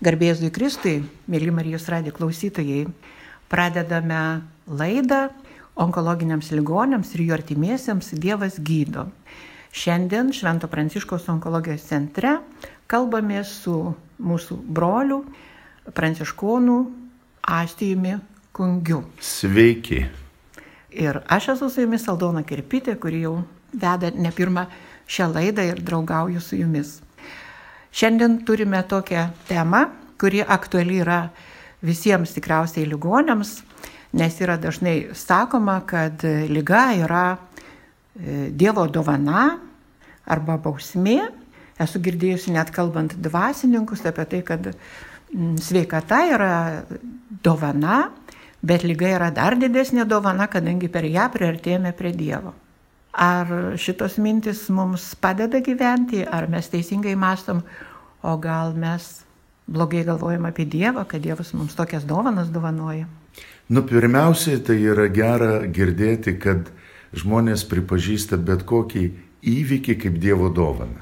Garbėzui Kristui, mėly Marijos radijo klausytojai, pradedame laidą onkologiniams ligonėms ir jų artimiesiems Dievas gydo. Šiandien Švento Pranciškos onkologijos centre kalbamės su mūsų broliu Pranciškonu Astijumi Kungiu. Sveiki. Ir aš esu su jumis Aldona Kirpitė, kuri jau veda ne pirmą šią laidą ir draugauju su jumis. Šiandien turime tokią temą, kuri aktuali yra visiems tikriausiai ligonėms, nes yra dažnai sakoma, kad lyga yra e, Dievo dovana arba bausmė. Esu girdėjusi net kalbant dvasininkus apie tai, kad sveikata yra dovana, bet lyga yra dar didesnė dovana, kadangi per ją priartėjame prie Dievo. Ar šitos mintis mums padeda gyventi, ar mes teisingai mastom, o gal mes blogai galvojam apie Dievą, kad Dievas mums tokias dovanas dovanoja? Nu, pirmiausiai, tai yra gera girdėti, kad žmonės pripažįsta bet kokį įvykį kaip Dievo dovaną.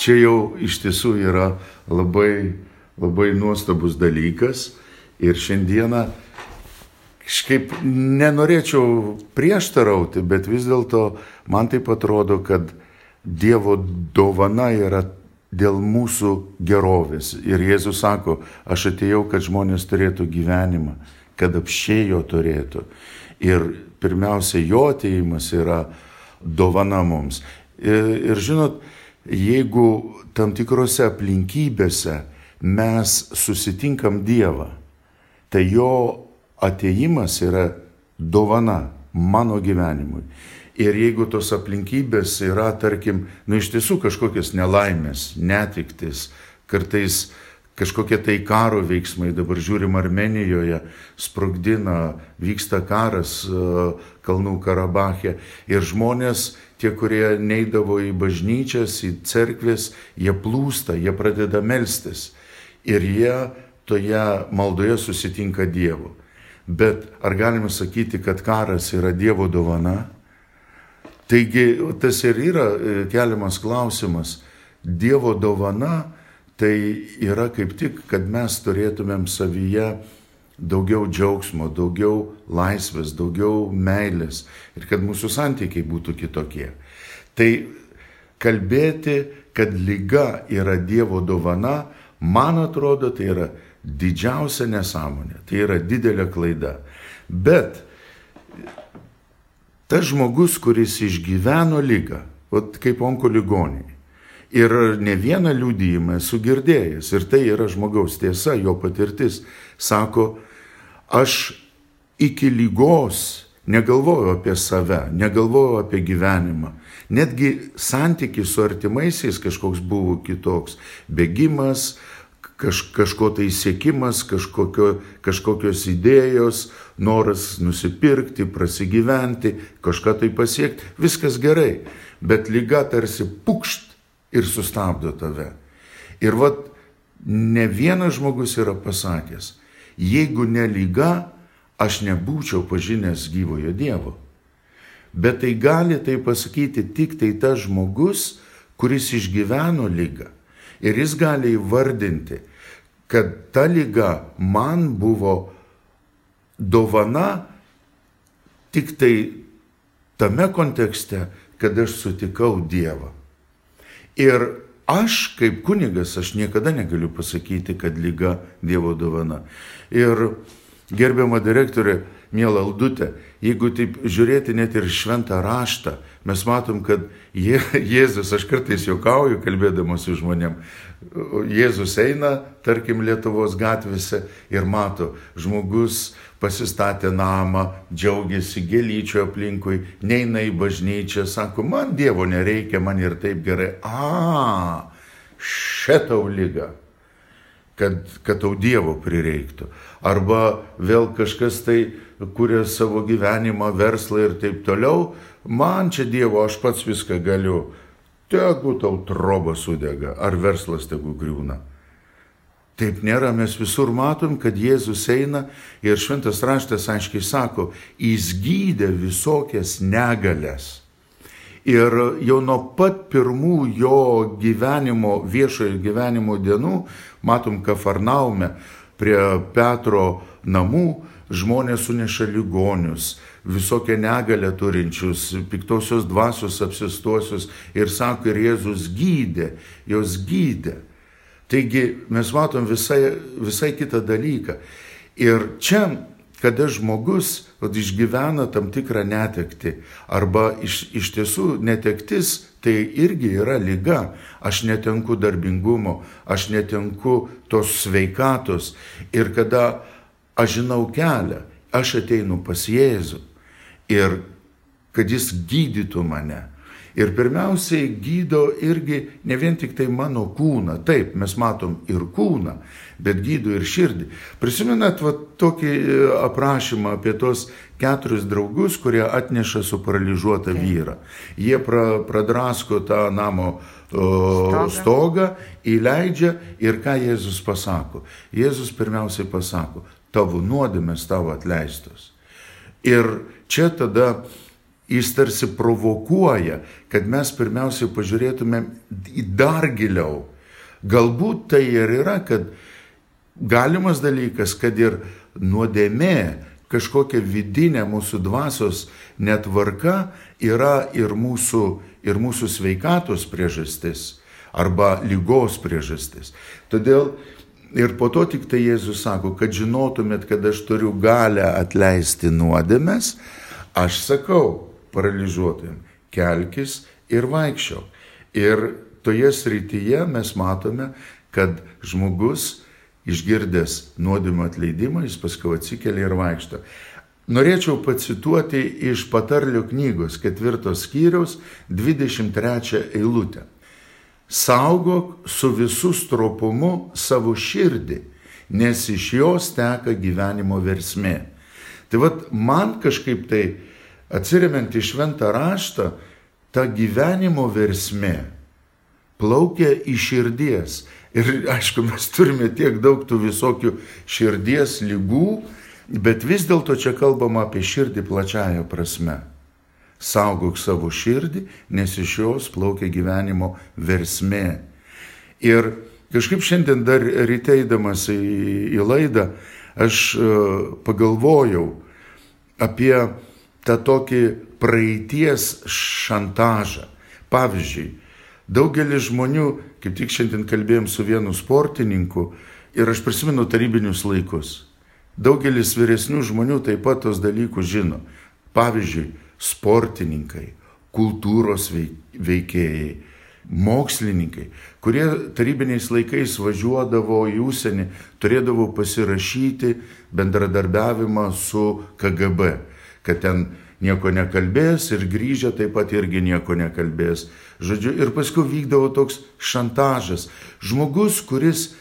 Čia jau iš tiesų yra labai, labai nuostabus dalykas ir šiandieną kažkaip nenorėčiau prieštarauti, bet vis dėlto man taip atrodo, kad Dievo dovana yra dėl mūsų gerovės. Ir Jėzus sako, aš atėjau, kad žmonės turėtų gyvenimą, kad apšėjo turėtų. Ir pirmiausia, jo ateimas yra dovana mums. Ir, ir žinot, jeigu tam tikrose aplinkybėse mes susitinkam Dievą, tai jo ateimas yra dovana mano gyvenimui. Ir jeigu tos aplinkybės yra, tarkim, nu iš tiesų kažkokios nelaimės, netiktis, kartais kažkokie tai karo veiksmai, dabar žiūrim Armenijoje, sprogdina, vyksta karas e, Kalnų Karabachė ir žmonės, tie, kurie neidavo į bažnyčias, į cerkvės, jie plūsta, jie pradeda melstis ir jie toje maldoje susitinka Dievu. Bet ar galime sakyti, kad karas yra Dievo dovana? Taigi tas ir yra e, keliamas klausimas. Dievo dovana tai yra kaip tik, kad mes turėtumėm savyje daugiau džiaugsmo, daugiau laisvės, daugiau meilės ir kad mūsų santykiai būtų kitokie. Tai kalbėti, kad lyga yra Dievo dovana, man atrodo, tai yra didžiausia nesąmonė, tai yra didelė klaida. Bet tas žmogus, kuris išgyveno lygą, kaip onkoligoniai, ir ne vieną liūdėjimą esu girdėjęs, ir tai yra žmogaus tiesa, jo patirtis, sako, aš iki lygos negalvoju apie save, negalvoju apie gyvenimą. Netgi santykis su artimaisiais kažkoks buvo kitoks. Bėgimas, kaž, kažko tai siekimas, kažkokio, kažkokios idėjos, noras nusipirkti, prasigyventi, kažką tai pasiekti, viskas gerai, bet lyga tarsi pukšt ir sustabdo tave. Ir vad, ne vienas žmogus yra pasakęs, jeigu ne lyga, aš nebūčiau pažinęs gyvojo Dievo. Bet tai gali tai pasakyti tik tai tas žmogus, kuris išgyveno lygą. Ir jis gali įvardinti, kad ta lyga man buvo dovana tik tai tame kontekste, kad aš sutikau Dievą. Ir aš kaip kunigas, aš niekada negaliu pasakyti, kad lyga Dievo dovana. Ir gerbiama direktorė, mėla Aldutė, jeigu taip žiūrėti net ir šventą raštą, mes matom, kad Je, Jėzus, aš kartais juokauju, kalbėdamas su žmonėm, Jėzus eina, tarkim, Lietuvos gatvėse ir mato, žmogus pasistatė namą, džiaugiasi gėlyčio aplinkui, neina į bažnyčią, sako, man Dievo nereikia, man ir taip gerai. A, šitau lyga kad, kad tau Dievo prireiktų. Arba vėl kažkas tai kuria savo gyvenimą, verslą ir taip toliau, man čia Dievo, aš pats viską galiu. Tegu tau troba sudega, ar verslas tegu griūna. Taip nėra, mes visur matom, kad Jėzus eina ir šventas raštas aiškiai sako, jis gydė visokias negalės. Ir jau nuo pat pirmų jo gyvenimo, viešojo gyvenimo dienų, matom Kafarnaume, prie Petro namų, žmonės suneša ligonius, visokią negalę turinčius, piktosios dvasios apsistuosius ir sako, ir Jėzus gydė, jos gydė. Taigi mes matom visai, visai kitą dalyką. Ir čia, kada žmogus vat, išgyvena tam tikrą netekti, arba iš, iš tiesų netektis tai irgi yra lyga. Aš netenku darbingumo, aš netenku tos sveikatos. Ir kada aš žinau kelią, aš ateinu pas Jėzų ir kad jis gydytų mane. Ir pirmiausiai gydo irgi ne vien tik tai mano kūną, taip, mes matom ir kūną, bet gydo ir širdį. Prisimenat va, tokį e, aprašymą apie tos keturis draugus, kurie atneša suparaližuotą vyrą. Jie pra, pradrasko tą namo o, stogą, įleidžia ir ką Jėzus pasako. Jėzus pirmiausiai pasako, tavo nuodėmės tavo atleistos. Ir čia tada jis tarsi provokuoja, kad mes pirmiausiai pažiūrėtumėm dar giliau. Galbūt tai ir yra, kad galimas dalykas, kad ir nuodėmė, kažkokia vidinė mūsų dvasios netvarka yra ir mūsų, ir mūsų sveikatos priežastis arba lygos priežastis. Todėl Ir po to tik tai Jėzus sako, kad žinotumėt, kad aš turiu galę atleisti nuodėmės, aš sakau paralyžiuotojim, kelkis ir vaikščiau. Ir toje srityje mes matome, kad žmogus išgirdęs nuodėmio atleidimą, jis paskui atsikelia ir vaikšto. Norėčiau pacituoti iš patarlių knygos ketvirtos skyriaus 23 eilutę saugok su visų stropumu savo širdį, nes iš jos teka gyvenimo versmė. Tai vad man kažkaip tai atsiriamant į šventą raštą, ta gyvenimo versmė plaukia iš širdies. Ir aišku, mes turime tiek daug tų visokių širdies lygų, bet vis dėlto čia kalbama apie širdį plačiają prasme saugok savo širdį, nes iš jos plaukia gyvenimo versmė. Ir kažkaip šiandien dar ryte eidamas į, į laidą, aš e, pagalvojau apie tą tokį praeities šantažą. Pavyzdžiui, daugelis žmonių, kaip tik šiandien kalbėjom su vienu sportininku, ir aš prisimenu tarybinius laikus. Daugelis vyresnių žmonių taip pat tos dalykus žino. Pavyzdžiui, sportininkai, kultūros veikėjai, mokslininkai, kurie tarybiniais laikais važiuodavo į užsienį, turėdavo pasirašyti bendradarbiavimą su KGB, kad ten nieko nekalbės ir grįžę taip pat irgi nieko nekalbės. Žodžiu, ir paskui vykdavo toks šantažas. Žmogus, kuris,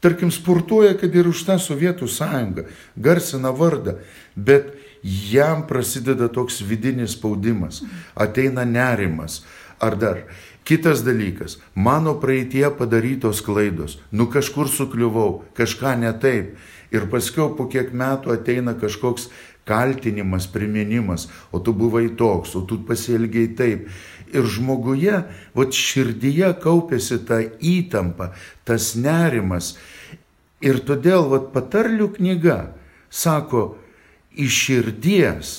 tarkim, sportuoja, kad ir už tą Sovietų sąjungą, garsina vardą, bet jam prasideda toks vidinis spaudimas, ateina nerimas. Ar dar kitas dalykas, mano praeitie padarytos klaidos, nu kažkur sukliuvau, kažką ne taip. Ir paskui po kiek metų ateina kažkoks kaltinimas, priminimas, o tu buvai toks, o tu pasielgiai taip. Ir žmoguje, va širdyje kaupėsi ta įtampa, tas nerimas. Ir todėl, va patarlių knyga sako, iš širdies.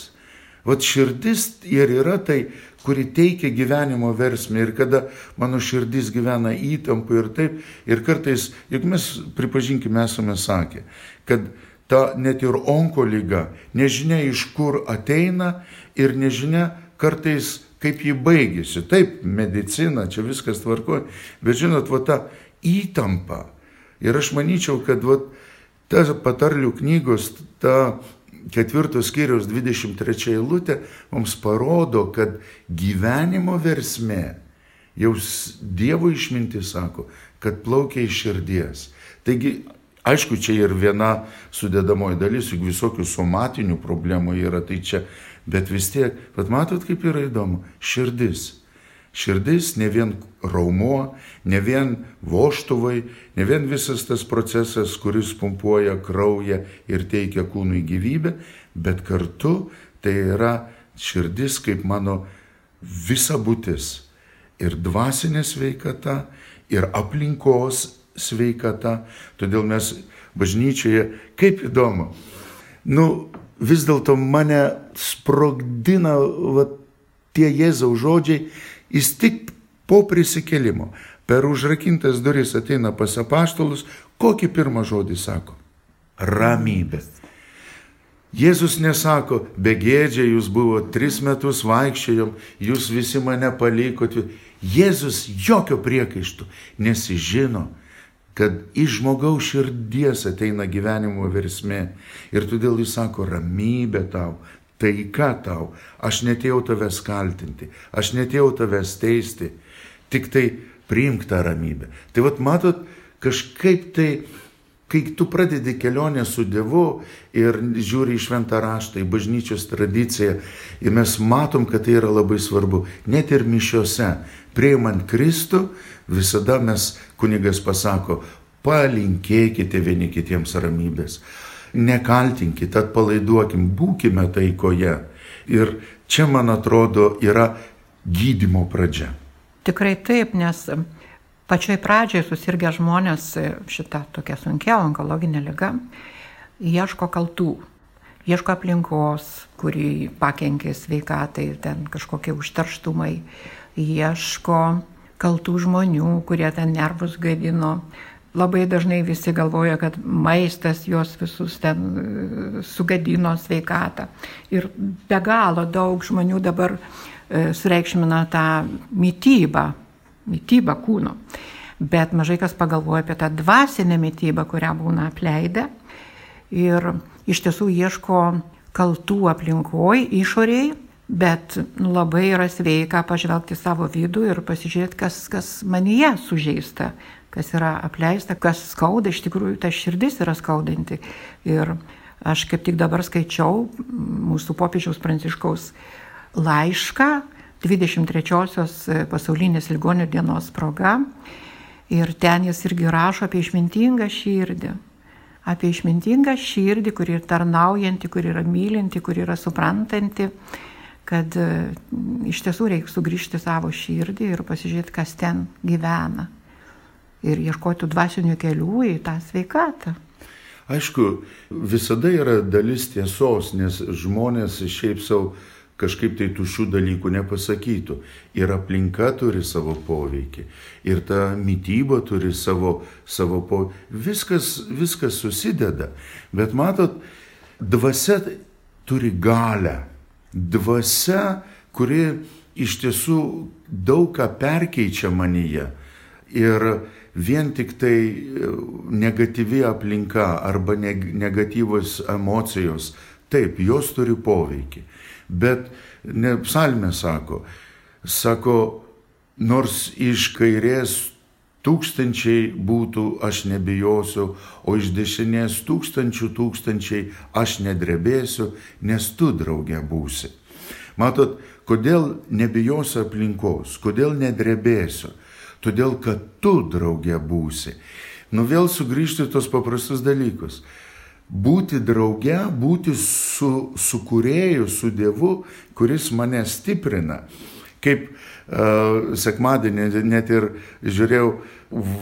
Vat širdis ir yra tai, kuri teikia gyvenimo versmę ir kada mano širdis gyvena įtampu ir taip, ir kartais, juk mes pripažinkime, esame sakę, kad ta net ir onko lyga, nežinia iš kur ateina ir nežinia kartais kaip ji baigėsi. Taip, medicina, čia viskas tvarkoja, bet žinot, va ta įtampa. Ir aš manyčiau, kad va, ta patarlių knygos, ta ketvirtos skyriaus 23 eilutė mums parodo, kad gyvenimo versmė, jau Dievo išmintis sako, kad plaukia iš širdies. Taigi, aišku, čia ir viena sudėdamoji dalis, juk visokių somatinių problemų yra, tai čia, bet vis tiek, bet matot, kaip yra įdomu, širdis. Širdis ne vien raumo, ne vien voštuvai, ne vien visas tas procesas, kuris pumpuoja kraują ir teikia kūnui gyvybę, bet kartu tai yra širdis kaip mano visa būtis. Ir dvasinė sveikata, ir aplinkos sveikata. Todėl mes bažnyčioje, kaip įdomu, nu, vis dėlto mane sprogdina va, tie Jėzaus žodžiai, jis tik po prisikelimo per užrakintas duris ateina pas apaštalus, kokį pirmą žodį sako? Ramybė. Jėzus nesako, begėdžiai jūs buvo tris metus vaikščiojom, jūs visi mane palikot. Jėzus jokio priekaištų, nes žino, kad iš žmogaus širdies ateina gyvenimo versmė. Ir todėl jis sako, ramybė tau, taika tau, aš netėjau tavęs kaltinti, aš netėjau tavęs teisti, tik tai priimk tą ramybę. Tai vad matot, kažkaip tai Kai tu pradedi kelionę su Dievu ir žiūri į šventą raštą, į bažnyčios tradiciją, ir mes matom, kad tai yra labai svarbu. Net ir mišiuose, prieimant Kristų, visada mes, kunigas pasako, palinkėkite vieni kitiems ramybės. Nekaltinkite, atpalaiduokim, būkime taikoje. Ir čia, man atrodo, yra gydimo pradžia. Tikrai taip, nes pačioj pradžioj susirgę žmonės šitą tokią sunkia onkologinę lygą ieško kaltų, ieško aplinkos, kuri pakenkė sveikatai, ten kažkokie užterštumai, ieško kaltų žmonių, kurie ten nervus gadino. Labai dažnai visi galvoja, kad maistas juos visus ten e, sugadino sveikatą. Ir be galo daug žmonių dabar e, sureikšmina tą mytybą, mytybą kūno. Bet mažai kas pagalvoja apie tą dvasinę mytybą, kurią būna apleidę. Ir iš tiesų ieško kaltų aplinkoj, išoriai, bet labai yra sveika pažvelgti savo vidų ir pasižiūrėti, kas, kas manyje sužeista, kas yra apleista, kas skauda, iš tikrųjų ta širdis yra skaudanti. Ir aš kaip tik dabar skaičiau mūsų popiežiaus pranciškaus laišką, 23-osios e, pasaulinės ligonių dienos proga. Ir ten jis irgi rašo apie išmintingą širdį. Apie išmintingą širdį, kuri yra tarnaujanti, kuri yra mylinti, kuri yra suprantanti, kad e, iš tiesų reikia sugrįžti savo širdį ir pasižiūrėti, kas ten gyvena. Ir ieškoti dvasinių kelių į tą sveikatą. Aišku, visada yra dalis tiesos, nes žmonės šiaip savo kažkaip tai tušių dalykų nepasakytų. Ir aplinka turi savo poveikį, ir ta mytyba turi savo, savo poveikį. Viskas, viskas susideda. Bet matot, dvasia turi galę. Dvasia, kuri iš tiesų daug ką perkeičia manyje. Ir vien tik tai negatyvi aplinka arba negatyvos emocijos, taip, jos turi poveikį. Bet ne psalmė sako, sako, nors iš kairės tūkstančiai būtų, aš nebijosiu, o iš dešinės tūkstančių tūkstančiai aš nedrebėsiu, nes tu draugė būsi. Matot, kodėl nebijosiu aplinkos, kodėl nedrebėsiu? Todėl, kad tu draugė būsi. Nu vėl sugrįžti tos paprastus dalykus būti drauge, būti su, su kurėju, su Dievu, kuris mane stiprina. Kaip sekmadienį net ir žiūrėjau,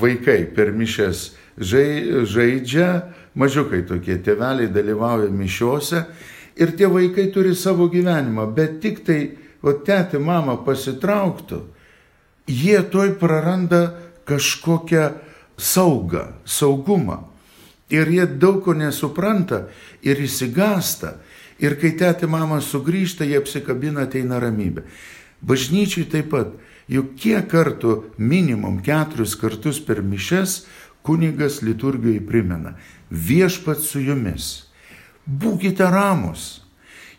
vaikai per mišes žai, žaidžia, mažiukai tokie tėveliai dalyvauja mišiuose ir tie vaikai turi savo gyvenimą, bet tik tai, o tėti, mama pasitrauktų, jie toj praranda kažkokią saugą, saugumą. Ir jie daug ko nesupranta ir įsigasta. Ir kai tėti mama sugrįžta, jie apsikabina, ateina ramybė. Bažnyčiai taip pat, juk kiek kartų, minimum keturis kartus per mišes, kunigas liturgijai primena, viešpat su jumis. Būkite ramus.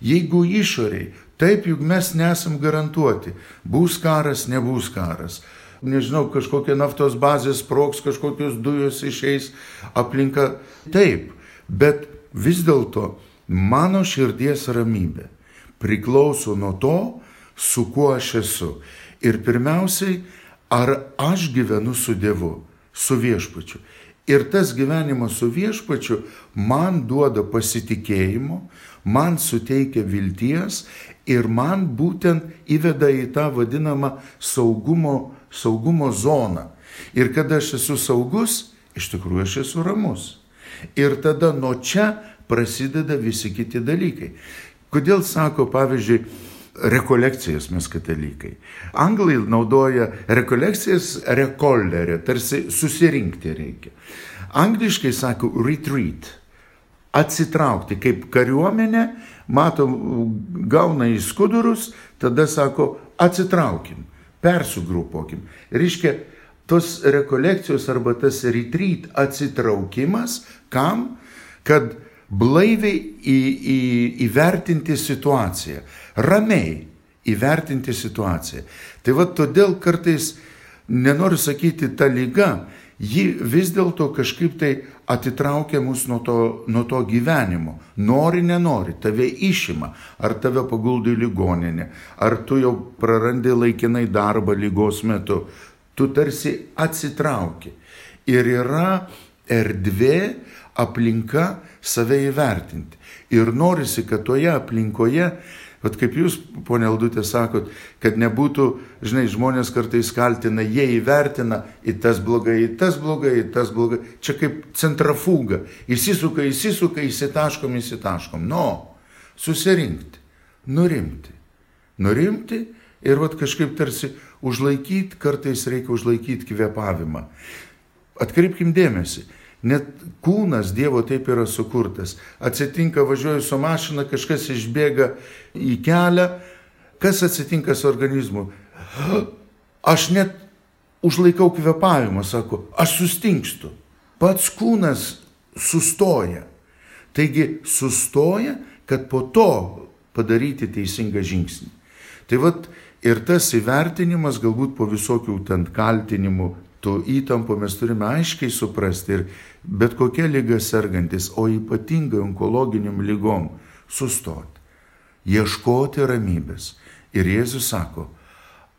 Jeigu išoriai, taip juk mes nesam garantuoti, bus karas, nebus karas nežinau, kažkokia naftos bazė sproks, kažkokios dujos išeis, aplinka. Taip, bet vis dėlto mano širdies ramybė priklauso nuo to, su kuo aš esu. Ir pirmiausiai, ar aš gyvenu su Dievu, su viešpačiu. Ir tas gyvenimas su viešpačiu man duoda pasitikėjimo, man suteikia vilties ir man būtent įveda į tą vadinamą saugumo, saugumo zoną. Ir kada aš esu saugus, iš tikrųjų aš esu ramus. Ir tada nuo čia prasideda visi kiti dalykai. Kodėl sako, pavyzdžiui, rekolekcijas mes katalikai. Anglai naudoja rekolekcijas rekollerė, tarsi susirinkti reikia. Angliškai sako retreat, atsitraukti, kaip kariuomenė, mato, gauna į skudurus, tada sako atsitraukim, persugrupokim. Reiškia, tos rekolekcijos arba tas retreat atsitraukimas, kam? Kad blaiviai į, į, įvertinti situaciją, ramiai įvertinti situaciją. Tai va todėl kartais, nenoriu sakyti, ta lyga, ji vis dėlto kažkaip tai atitraukia mus nuo to, nuo to gyvenimo. Nori, nenori, tave išima, ar tave paguldo į ligoninę, ar tu jau prarandi laikinai darbą lygos metu. Tu tarsi atsitrauki. Ir yra erdvė, aplinka save įvertinti. Ir norisi, kad toje aplinkoje, bet kaip jūs, ponė Aldutė, sakot, kad nebūtų, žinai, žmonės kartais kaltina, jie įvertina į tas blogai, į tas blogai, į tas blogai. Čia kaip centrafuga. Įsisuka, įsisuka, įsitaškom, įsitaškom. No, susirinkti, nurimti. Nurimti ir vat kažkaip tarsi užlaikyti, kartais reikia užlaikyti kvėpavimą. Atkreipkim dėmesį, Net kūnas Dievo taip yra sukurtas. Atsitinka, važiuoju su mašina, kažkas išbėga į kelią. Kas atsitinka su organizmu? Aš net užlaikau kvepavimą, sako, aš sustingstu. Pats kūnas sustoja. Taigi sustoja, kad po to padaryti teisingą žingsnį. Tai vad ir tas įvertinimas galbūt po visokių ten kaltinimų, tų įtampų mes turime aiškiai suprasti ir bet kokia lyga sergantis, o ypatingai onkologiniam lygom, sustoti, ieškoti ramybės. Ir Jėzus sako,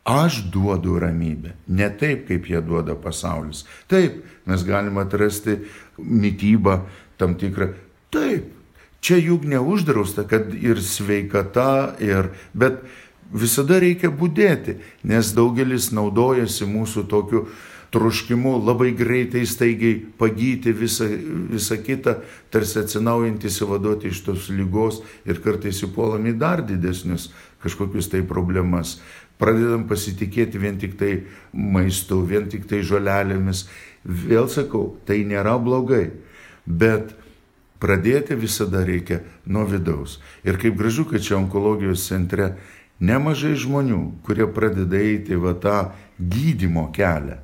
aš duodu ramybę, ne taip, kaip jie duoda pasaulis. Taip, mes galime atrasti mytybą tam tikrą. Taip, čia juk neuždrausta, kad ir sveikata, ir, bet visada reikia būdėti, nes daugelis naudojasi mūsų tokiu troškimu labai greitai, staigiai pagyti visą, visą kitą, tarsi atsinaujinti, įsivaduoti iš tos lygos ir kartais įpuolam į dar didesnius kažkokius tai problemas. Pradedam pasitikėti vien tik tai maistu, vien tik tai žolelėmis. Vėl sakau, tai nėra blogai, bet pradėti visada reikia nuo vidaus. Ir kaip gražu, kad čia onkologijos centre nemažai žmonių, kurie pradeda eiti va tą gydimo kelią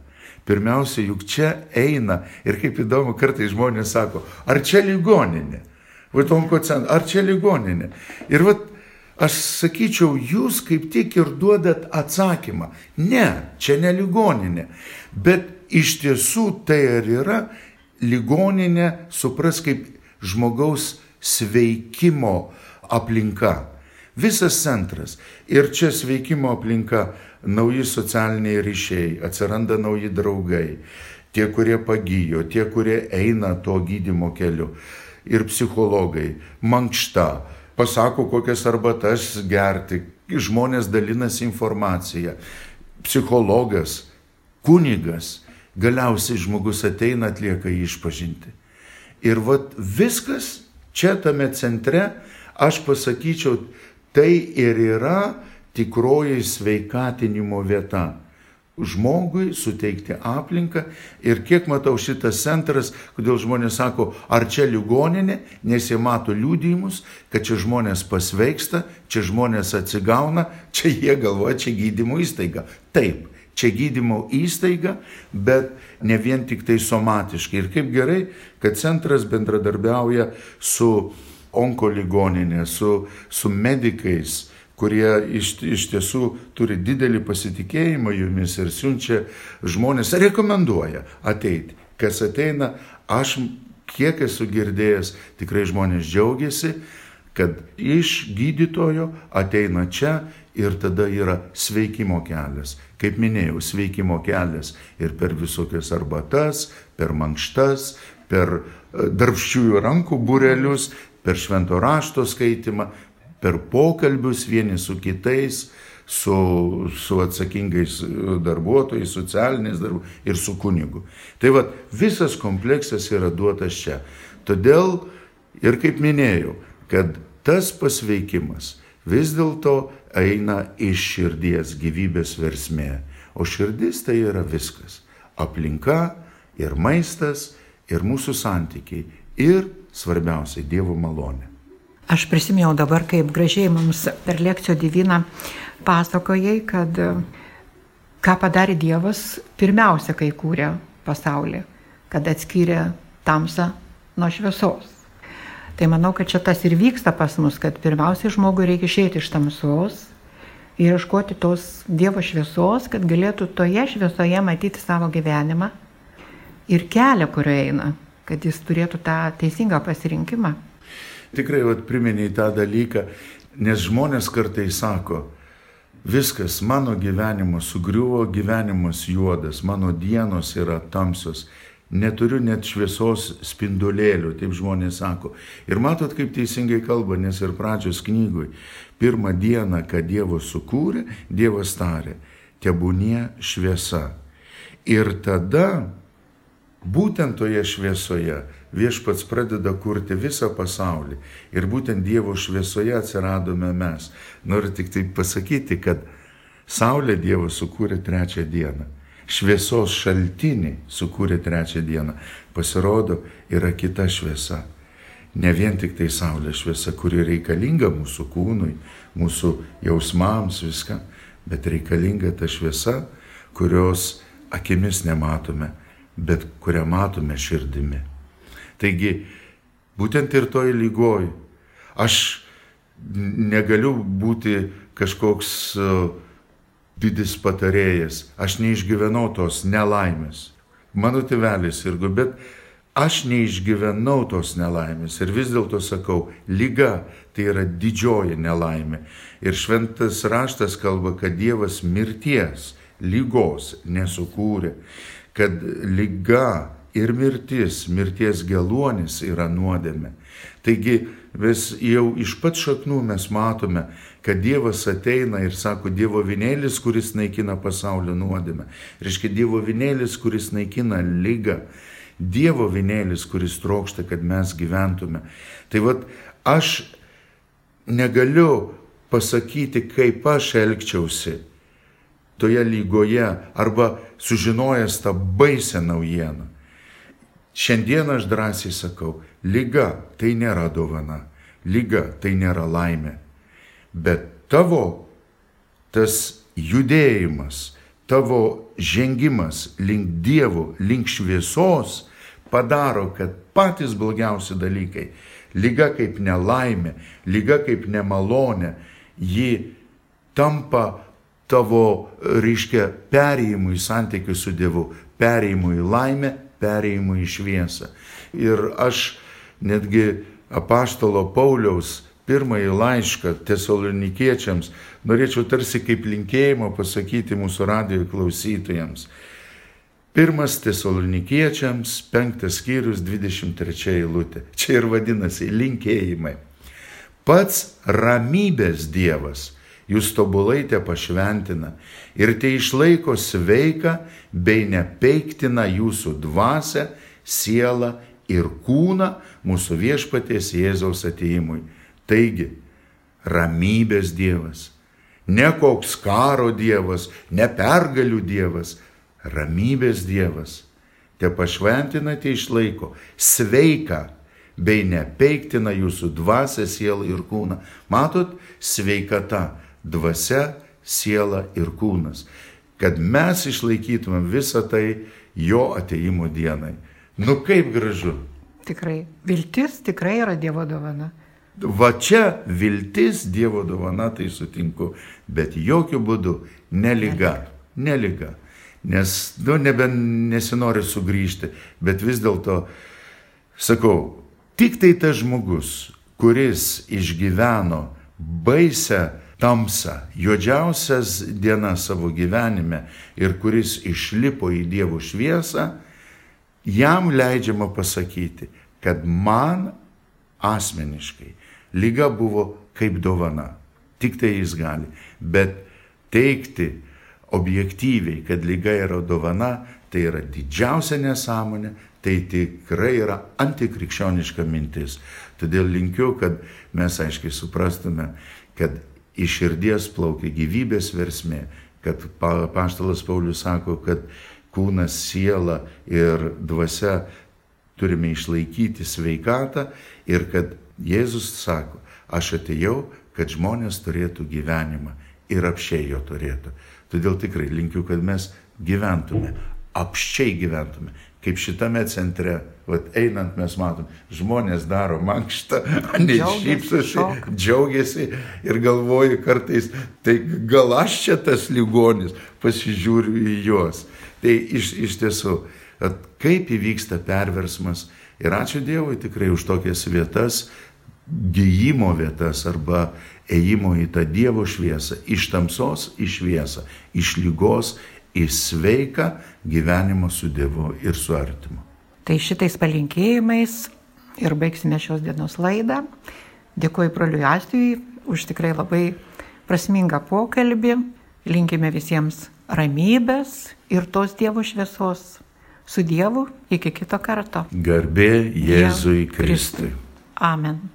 Pirmiausia, juk čia eina ir kaip įdomu, kartai žmonės sako, ar čia ligoninė? Vaitonko centras, ar čia ligoninė? Ir vat, aš sakyčiau, jūs kaip tik ir duodat atsakymą. Ne, čia ne ligoninė. Bet iš tiesų tai ir yra ligoninė, supras kaip žmogaus sveikimo aplinka. Visas centras. Ir čia sveikimo aplinka nauji socialiniai ryšiai, atsiranda nauji draugai, tie, kurie pagyjo, tie, kurie eina to gydimo keliu. Ir psichologai, mankšta, pasako, kokias arbatas gerti, žmonės dalinasi informacija, psichologas, kunigas, galiausiai žmogus ateina atlieka išpažinti. Ir vat viskas čia tame centre, aš pasakyčiau, tai ir yra tikroji sveikatinimo vieta. Žmogui suteikti aplinką ir kiek matau šitas centras, kodėl žmonės sako, ar čia ligoninė, nes jie mato liūdėjimus, kad čia žmonės pasveiksta, čia žmonės atsigauna, čia jie galvoja, čia gydymo įstaiga. Taip, čia gydymo įstaiga, bet ne vien tik tai somatiškai. Ir kaip gerai, kad centras bendradarbiauja su onkoligoninė, su, su medikais, kurie iš, iš tiesų turi didelį pasitikėjimą jumis ir siunčia žmonės, rekomenduoja ateiti. Kas ateina, aš kiek esu girdėjęs, tikrai žmonės džiaugiasi, kad iš gydytojo ateina čia ir tada yra sveikimo kelias. Kaip minėjau, sveikimo kelias ir per visokias arbatas, per mankštas, per e, darbščiųjų rankų burelius, per švento rašto skaitimą, per pokalbius vieni su kitais, su, su atsakingais darbuotojais, socialiniais darbuotojais ir su kunigu. Tai vad, visas kompleksas yra duotas čia. Todėl ir kaip minėjau, kad tas pasveikimas vis dėlto eina iš širdies gyvybės versmė. O širdis tai yra viskas. Aplinka ir maistas ir mūsų santykiai ir svarbiausiai Dievo malonė. Aš prisiminiau dabar, kaip gražiai mums per lekcijo diviną pasakojai, kad e, ką padarė Dievas pirmiausia, kai kūrė pasaulį, kad atskyrė tamsą nuo šviesos. Tai manau, kad čia tas ir vyksta pas mus, kad pirmiausiai žmogui reikia išėti iš tamsos ir ieškoti tos Dievo šviesos, kad galėtų toje šviesoje matyti savo gyvenimą ir kelią, kurio eina, kad jis turėtų tą teisingą pasirinkimą. Tikrai, vat, primeniai tą dalyką, nes žmonės kartai sako, Viskas, mano gyvenimas sugriuvo, gyvenimas juodas, mano dienos yra tamsios, neturiu net šviesos spindulėlių, taip žmonės sako. Ir matot, kaip teisingai kalba, nes ir pradžios knygui, pirmą dieną, kad Dievas sukūrė, Dievas tarė, tebūnie šviesa. Ir tada, būtent toje šviesoje, viešpats pradeda kurti visą pasaulį. Ir būtent Dievo šviesoje atsiradome mes. Noriu tik tai pasakyti, kad Saulė Dievas sukūrė trečią dieną. Šviesos šaltinį sukūrė trečią dieną. Pasirodo, yra kita šviesa. Ne vien tik tai Saulės šviesa, kuri reikalinga mūsų kūnui, mūsų jausmams, viską, bet reikalinga ta šviesa, kurios akimis nematome, bet kurią matome širdimi. Taigi, būtent ir toj lygoj aš negaliu būti kažkoks uh, didis patarėjas, aš neišgyvenau tos nelaimės. Mano tėvelis irgi, bet aš neišgyvenau tos nelaimės ir vis dėlto sakau, lyga tai yra didžioji nelaimė. Ir šventas raštas kalba, kad Dievas mirties, lygos nesukūrė, kad lyga ir mirtis, mirties geluonis yra nuodėme. Taigi vis jau iš pat šaknų mes matome, kad Dievas ateina ir sako Dievo vinėlis, kuris naikina pasaulio nuodėmę. Reiškia Dievo vinėlis, kuris naikina lygą. Dievo vinėlis, kuris trokšta, kad mes gyventume. Tai vad, aš negaliu pasakyti, kaip aš elgčiausi toje lygoje arba sužinojęs tą baisę naujieną. Šiandien aš drąsiai sakau, lyga tai nėra dovana, lyga tai nėra laimė. Bet tavo tas judėjimas, tavo žengimas link Dievo, link šviesos padaro, kad patys blogiausi dalykai, lyga kaip nelaimė, lyga kaip nemalonė, ji tampa tavo, reiškia, perėjimu į santykių su Dievu, perėjimu į laimę, perėjimu į šviesą. Ir aš netgi apaštalo Pauliaus pirmąjį laišką tesalonikiečiams, norėčiau tarsi kaip linkėjimą pasakyti mūsų radijo klausytojams. Pirmas tesalonikiečiams, penktas skyrius, 23 eilutė. Čia ir vadinasi linkėjimai. Pats ramybės Dievas jūs tobulai te pašventina ir te išlaiko sveiką bei nepeiktina jūsų dvasę, sielą ir kūną mūsų viešpaties Jėzaus ateimui Taigi, ramybės Dievas, ne koks karo Dievas, ne pergalių Dievas, ramybės Dievas, te pašventinate išlaiko sveiką bei nepeiktina jūsų dvasę, sielą ir kūną. Matot, sveikata, dvasia, siela ir kūnas. Kad mes išlaikytumėm visą tai jo ateimo dienai. Nu kaip gražu. Tikrai. Viltis tikrai yra Dievo dovana. Va čia viltis Dievo dovana, tai sutinku, bet jokių būdų neliga, neliga. Nes, nu, nebe nesinori sugrįžti, bet vis dėlto, sakau, tik tai tas žmogus, kuris išgyveno baisę tamsą, juodžiausias dienas savo gyvenime ir kuris išlipo į Dievo šviesą, jam leidžiama pasakyti, kad man asmeniškai lyga buvo kaip dovana. Tik tai jis gali. Bet teikti objektyviai, kad lyga yra dovana, tai yra didžiausia nesąmonė, tai tikrai yra antikrikščioniška mintis. Todėl linkiu, kad mes aiškiai suprastume, kad iš širdies plaukia gyvybės versmė, kad paštalas Paulius sako, kad kūnas, siela ir dvasia turime išlaikyti sveikatą ir kad Jėzus sako, aš atėjau, kad žmonės turėtų gyvenimą ir apšiai jo turėtų. Todėl tikrai linkiu, kad mes gyventume, apščiai gyventume, kaip šitame centre, vat, einant mes matom, žmonės daro mankštą, ne šypsosi, džiaugiasi ir galvoju kartais, tai gal aš čia tas ligonis, pasižiūriu į juos. Tai iš, iš tiesų, kaip įvyksta perversmas ir ačiū Dievui tikrai už tokias vietas, gyjimo vietas arba ėjimo į tą Dievo šviesą, iš tamsos į šviesą, iš lygos į sveiką gyvenimą su Dievu ir su artimu. Tai šitais palinkėjimais ir baigsime šios dienos laidą. Dėkuoju broliui Astijui už tikrai labai prasmingą pokalbį. Linkime visiems ramybės ir tos Dievo šviesos. Su Dievu iki kito karto. Garbė Jėzui Kristui. Amen.